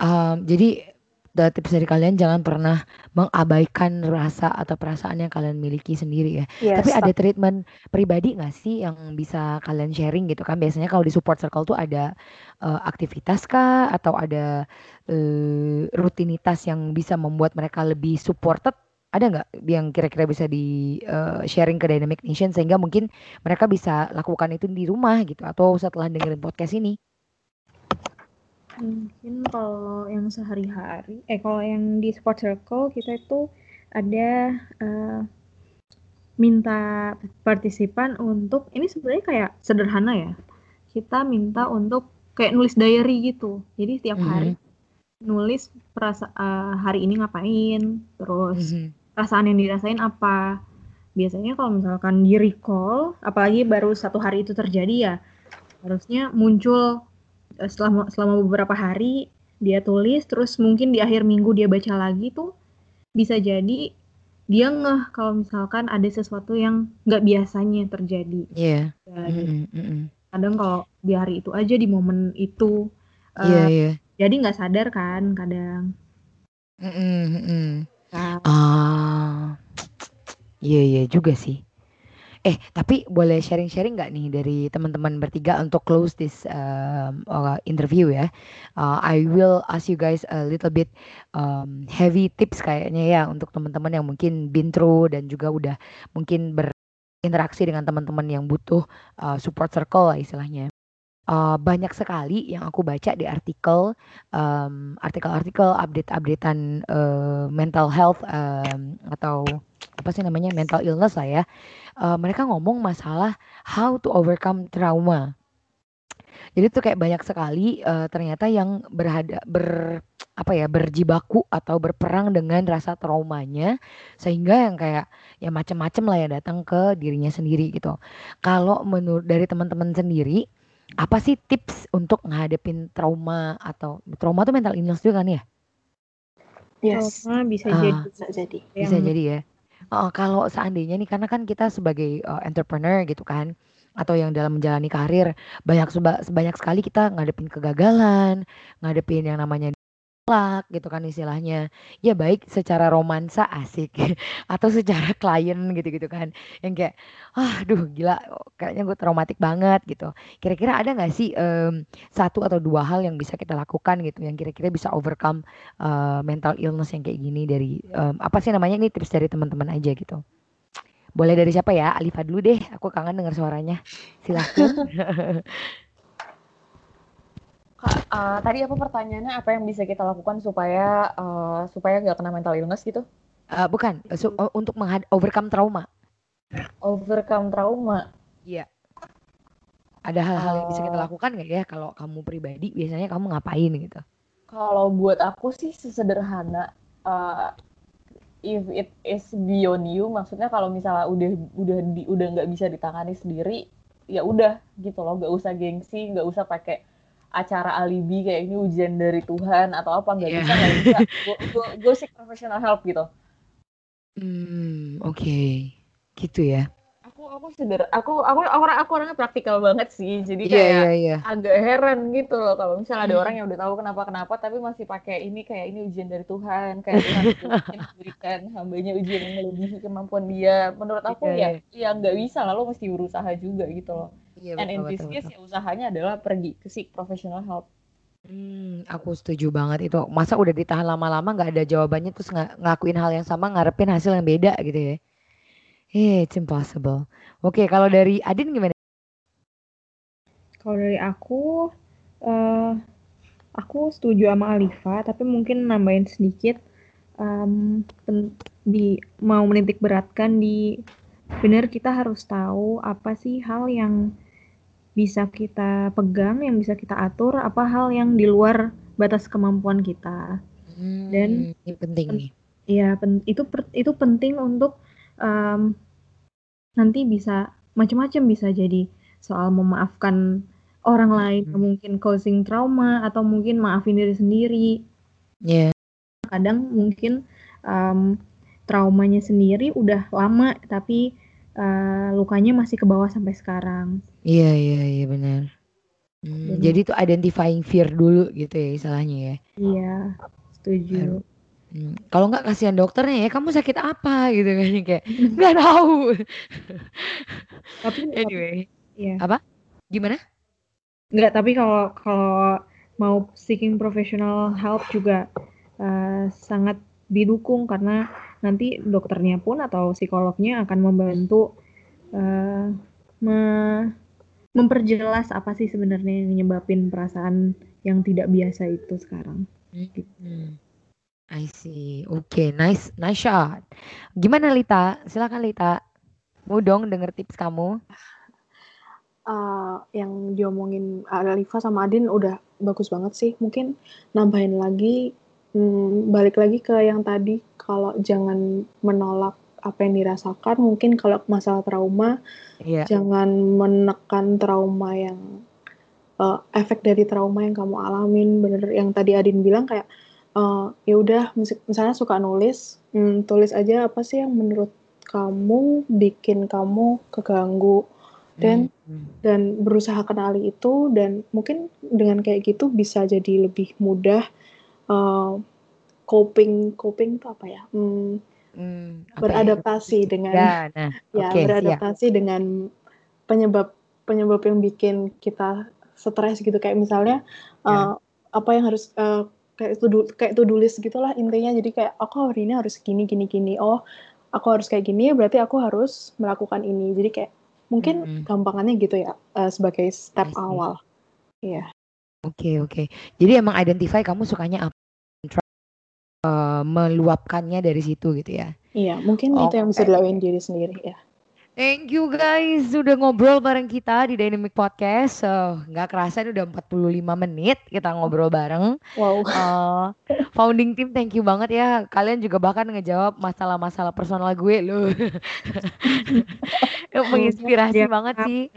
um, jadi tips dari kalian jangan pernah mengabaikan rasa atau perasaan yang kalian miliki sendiri ya. Yes, Tapi ada treatment pribadi nggak sih yang bisa kalian sharing gitu kan? Biasanya kalau di support circle tuh ada eh, aktivitas kah atau ada eh, rutinitas yang bisa membuat mereka lebih supported? Ada nggak yang kira-kira bisa di eh, sharing ke Dynamic Nation sehingga mungkin mereka bisa lakukan itu di rumah gitu atau setelah dengerin podcast ini? Mungkin kalau yang sehari-hari, eh kalau yang di sport circle kita itu ada eh, minta partisipan untuk ini sebenarnya kayak sederhana ya. Kita minta untuk kayak nulis diary gitu. Jadi setiap hari nulis perasa eh, hari ini ngapain, terus Mhm. perasaan yang dirasain apa. Biasanya kalau misalkan di recall, apalagi baru satu hari itu terjadi ya, harusnya muncul selama selama beberapa hari dia tulis, terus mungkin di akhir minggu dia baca lagi tuh bisa jadi dia ngeh kalau misalkan ada sesuatu yang nggak biasanya terjadi. Iya. Ya, gitu. Mm-mm, mm-mm. Kadang kalau di hari itu aja di momen itu, eh, Iya, iya. jadi nggak sadar kan kadang. Mm-mm. Nah, Ah, iya iya juga sih. Eh, tapi boleh sharing-sharing nggak nih dari teman-teman bertiga untuk close this um, uh, interview ya? Uh, I will ask you guys a little bit um, heavy tips kayaknya ya untuk teman-teman yang mungkin been dan juga udah mungkin berinteraksi dengan teman-teman yang butuh uh, support circle lah istilahnya. Uh, banyak sekali yang aku baca di artikel, um, artikel-artikel update-updatean uh, mental health um, atau apa sih namanya mental illness lah ya. Uh, mereka ngomong masalah how to overcome trauma. Jadi tuh kayak banyak sekali uh, ternyata yang berhada ber apa ya berjibaku atau berperang dengan rasa traumanya sehingga yang kayak ya macam-macam lah ya datang ke dirinya sendiri gitu. Kalau menurut dari teman-teman sendiri apa sih tips untuk ngadepin trauma atau trauma tuh mental illness juga kan ya? Yes, trauma bisa Ah. jadi bisa jadi. Bisa yang jadi ya. Oh, kalau seandainya nih karena kan kita sebagai uh, entrepreneur gitu kan, atau yang dalam menjalani karir banyak seba- sebanyak sekali kita ngadepin kegagalan, ngadepin yang namanya ditolak gitu kan istilahnya. Ya baik secara romansa asik (laughs) atau secara klien gitu-gitu kan. Yang kayak ah duh gila kayaknya gue traumatik banget gitu. Kira-kira ada nggak sih em, satu atau dua hal yang bisa kita lakukan gitu yang kira-kira bisa overcome eh, mental illness yang kayak gini dari em, apa sih namanya ini tips dari teman-teman aja gitu. Boleh dari siapa ya? Alifa dulu deh. Aku kangen dengar suaranya. Silahkan. (laughs) (laughs) Eh, tadi apa pertanyaannya apa yang bisa kita lakukan supaya eh, supaya nggak kena mental illness gitu? Eh, bukan su- eh, untuk menghad- overcome trauma. Overcome trauma. Iya. Ada hal-hal yang bisa kita lakukan nggak ya kalau kamu pribadi biasanya kamu ngapain gitu? kalau buat aku sih sesederhana eh, if it is beyond you, maksudnya kalau misalnya udah udah di, udah nggak bisa ditangani sendiri, ya udah gitu loh, nggak usah gengsi, nggak usah pakai acara alibi kayak ini ujian dari Tuhan atau apa nggak Iya. bisa nggak bisa, go seek professional help gitu. Hmm, oke. Gitu ya. Aku aku seder, aku aku aku orang aku orangnya praktikal banget sih, jadi Iya, kayak iya, iya. agak heran gitu loh kalau misalnya ada orang Hmm. yang udah tahu kenapa-kenapa tapi masih pakai ini kayak ini ujian dari Tuhan kayak Tuhan (laughs) memberikan hambanya ujian yang melebihi kemampuan dia menurut aku Iya, ya ya nggak bisa lah lo mesti berusaha juga gitu loh Iya, and in betul, this betul, case betul. ya usahanya adalah pergi ke seek professional help Hmm, aku setuju banget itu. Masa udah ditahan lama-lama nggak ada jawabannya terus nga- ngelakuin hal yang sama ngarepin hasil yang beda gitu ya. Eh, it's impossible. Oke, kalau dari Adin gimana? Kalau dari aku, eh aku setuju sama Alifa, tapi mungkin nambahin sedikit em, pen- di mau menitik beratkan di benar kita harus tahu apa sih hal yang bisa kita pegang, yang bisa kita atur, apa hal yang di luar batas kemampuan kita. Dan Hmm, ini penting nih. ya pen- itu per- itu penting untuk em, nanti bisa macam-macam bisa jadi soal memaafkan orang lain Hmm. mungkin causing trauma atau mungkin maafin diri sendiri. Ya, Kadang mungkin em, traumanya sendiri udah lama tapi eh, lukanya masih ke bawah sampai sekarang. iya, iya, iya benar. Hmm, jadi tuh identifying fear dulu gitu ya istilahnya ya. iya, setuju. Hmm, Kalau nggak kasihan dokternya ya kamu sakit apa gitu kan kayak nggak tahu. (laughs) Tapi Anyway, ya apa? Gimana? Enggak, tapi kalau kalau mau seeking professional help juga eh, sangat didukung karena nanti dokternya pun atau psikolognya akan membantu eh, me- memperjelas apa sih sebenarnya yang nyebabin perasaan yang tidak biasa itu sekarang. Hmm, I see. Oke, nice, nice shot. Gimana Lita? Silakan Lita. Mau dong denger tips kamu. Eh, yang diomongin Alifa sama Adin udah bagus banget sih. Mungkin nambahin lagi, hmm, balik lagi ke yang tadi, kalau jangan menolak apa yang dirasakan. Mungkin kalau masalah trauma, Iya. jangan menekan trauma yang eh, efek dari trauma yang kamu alamin. Bener yang tadi Adin bilang kayak eh, ya udah, mis- misalnya suka nulis, hmm, tulis aja apa sih yang menurut kamu bikin kamu keganggu dan Hmm. dan berusaha kenali itu dan mungkin dengan kayak gitu bisa jadi lebih mudah eh, coping coping itu apa ya Hmm, Hmm, apa ya? beradaptasi dengan Ya, nah, (laughs) ya siap. beradaptasi dengan penyebab penyebab yang bikin kita stres gitu kayak misalnya Ya. eh, apa yang harus eh, kayak do kayak do list gitulah intinya jadi kayak aku hari ini harus gini gini gini oh aku harus kayak gini berarti aku harus melakukan ini jadi kayak mungkin Mm-mm. gampangannya gitu ya eh, sebagai step awal iya Oke, oke. Jadi emang identify kamu sukanya apa, eh, meluapkannya dari situ gitu ya. iya mungkin itu yang bisa dilakuin diri sendiri ya Thank you guys sudah ngobrol bareng kita di Dynamic Podcast. So, nggak kerasa ini udah 45 menit kita ngobrol bareng. wow Eh, (laughs) founding team thank you banget ya. Kalian juga bahkan ngejawab masalah-masalah personal gue loh. (laughs) Menginspirasi Dia banget sih.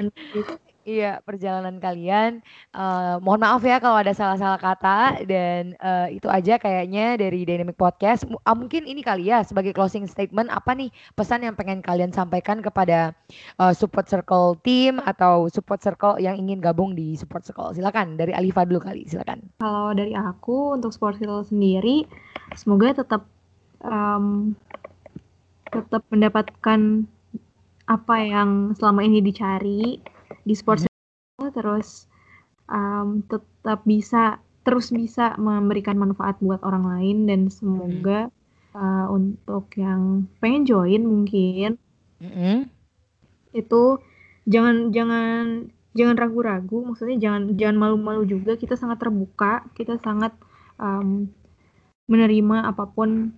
Iya perjalanan kalian. Uh, mohon maaf ya kalau ada salah-salah kata dan uh, itu aja kayaknya dari Dynamic Podcast. M uh, mungkin ini kali ya sebagai closing statement apa nih pesan yang pengen kalian sampaikan kepada uh, support circle team atau support circle yang ingin gabung di support circle. Silakan dari Alifa dulu kali, silakan. Kalau dari aku untuk support circle sendiri semoga tetap um, tetap mendapatkan apa yang selama ini dicari di sports mm-hmm. terus um, tetap bisa terus bisa memberikan manfaat buat orang lain dan semoga mm-hmm. uh, untuk yang pengen join mungkin mm-hmm. itu jangan jangan jangan ragu-ragu maksudnya jangan jangan malu-malu juga kita sangat terbuka kita sangat um, menerima apa pun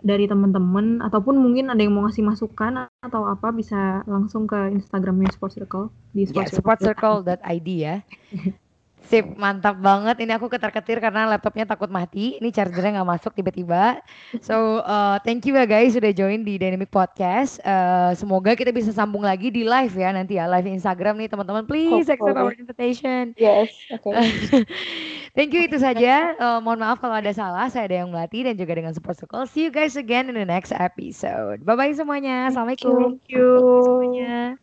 dari teman-teman ataupun mungkin ada yang mau ngasih masukan atau apa bisa langsung ke Instagramnya Sport Circle di Sport yeah, sportcircle.id ya. (laughs) Sip, mantap banget. Ini aku ketar-ketir karena laptopnya takut mati. Ini chargernya nggak masuk tiba-tiba. So, uh, thank you ya guys sudah join di Dynamic Podcast. Uh, semoga kita bisa sambung lagi di live ya nanti ya. Live Instagram nih teman-teman. Please accept our invitation. Yes, oke. Okay. (laughs) thank you itu saja. Uh, mohon maaf kalau ada salah. Saya ada yang melatih dan juga dengan support circle. See you guys again in the next episode. Bye-bye semuanya. Assalamualaikum. Thank you. Thank you semuanya.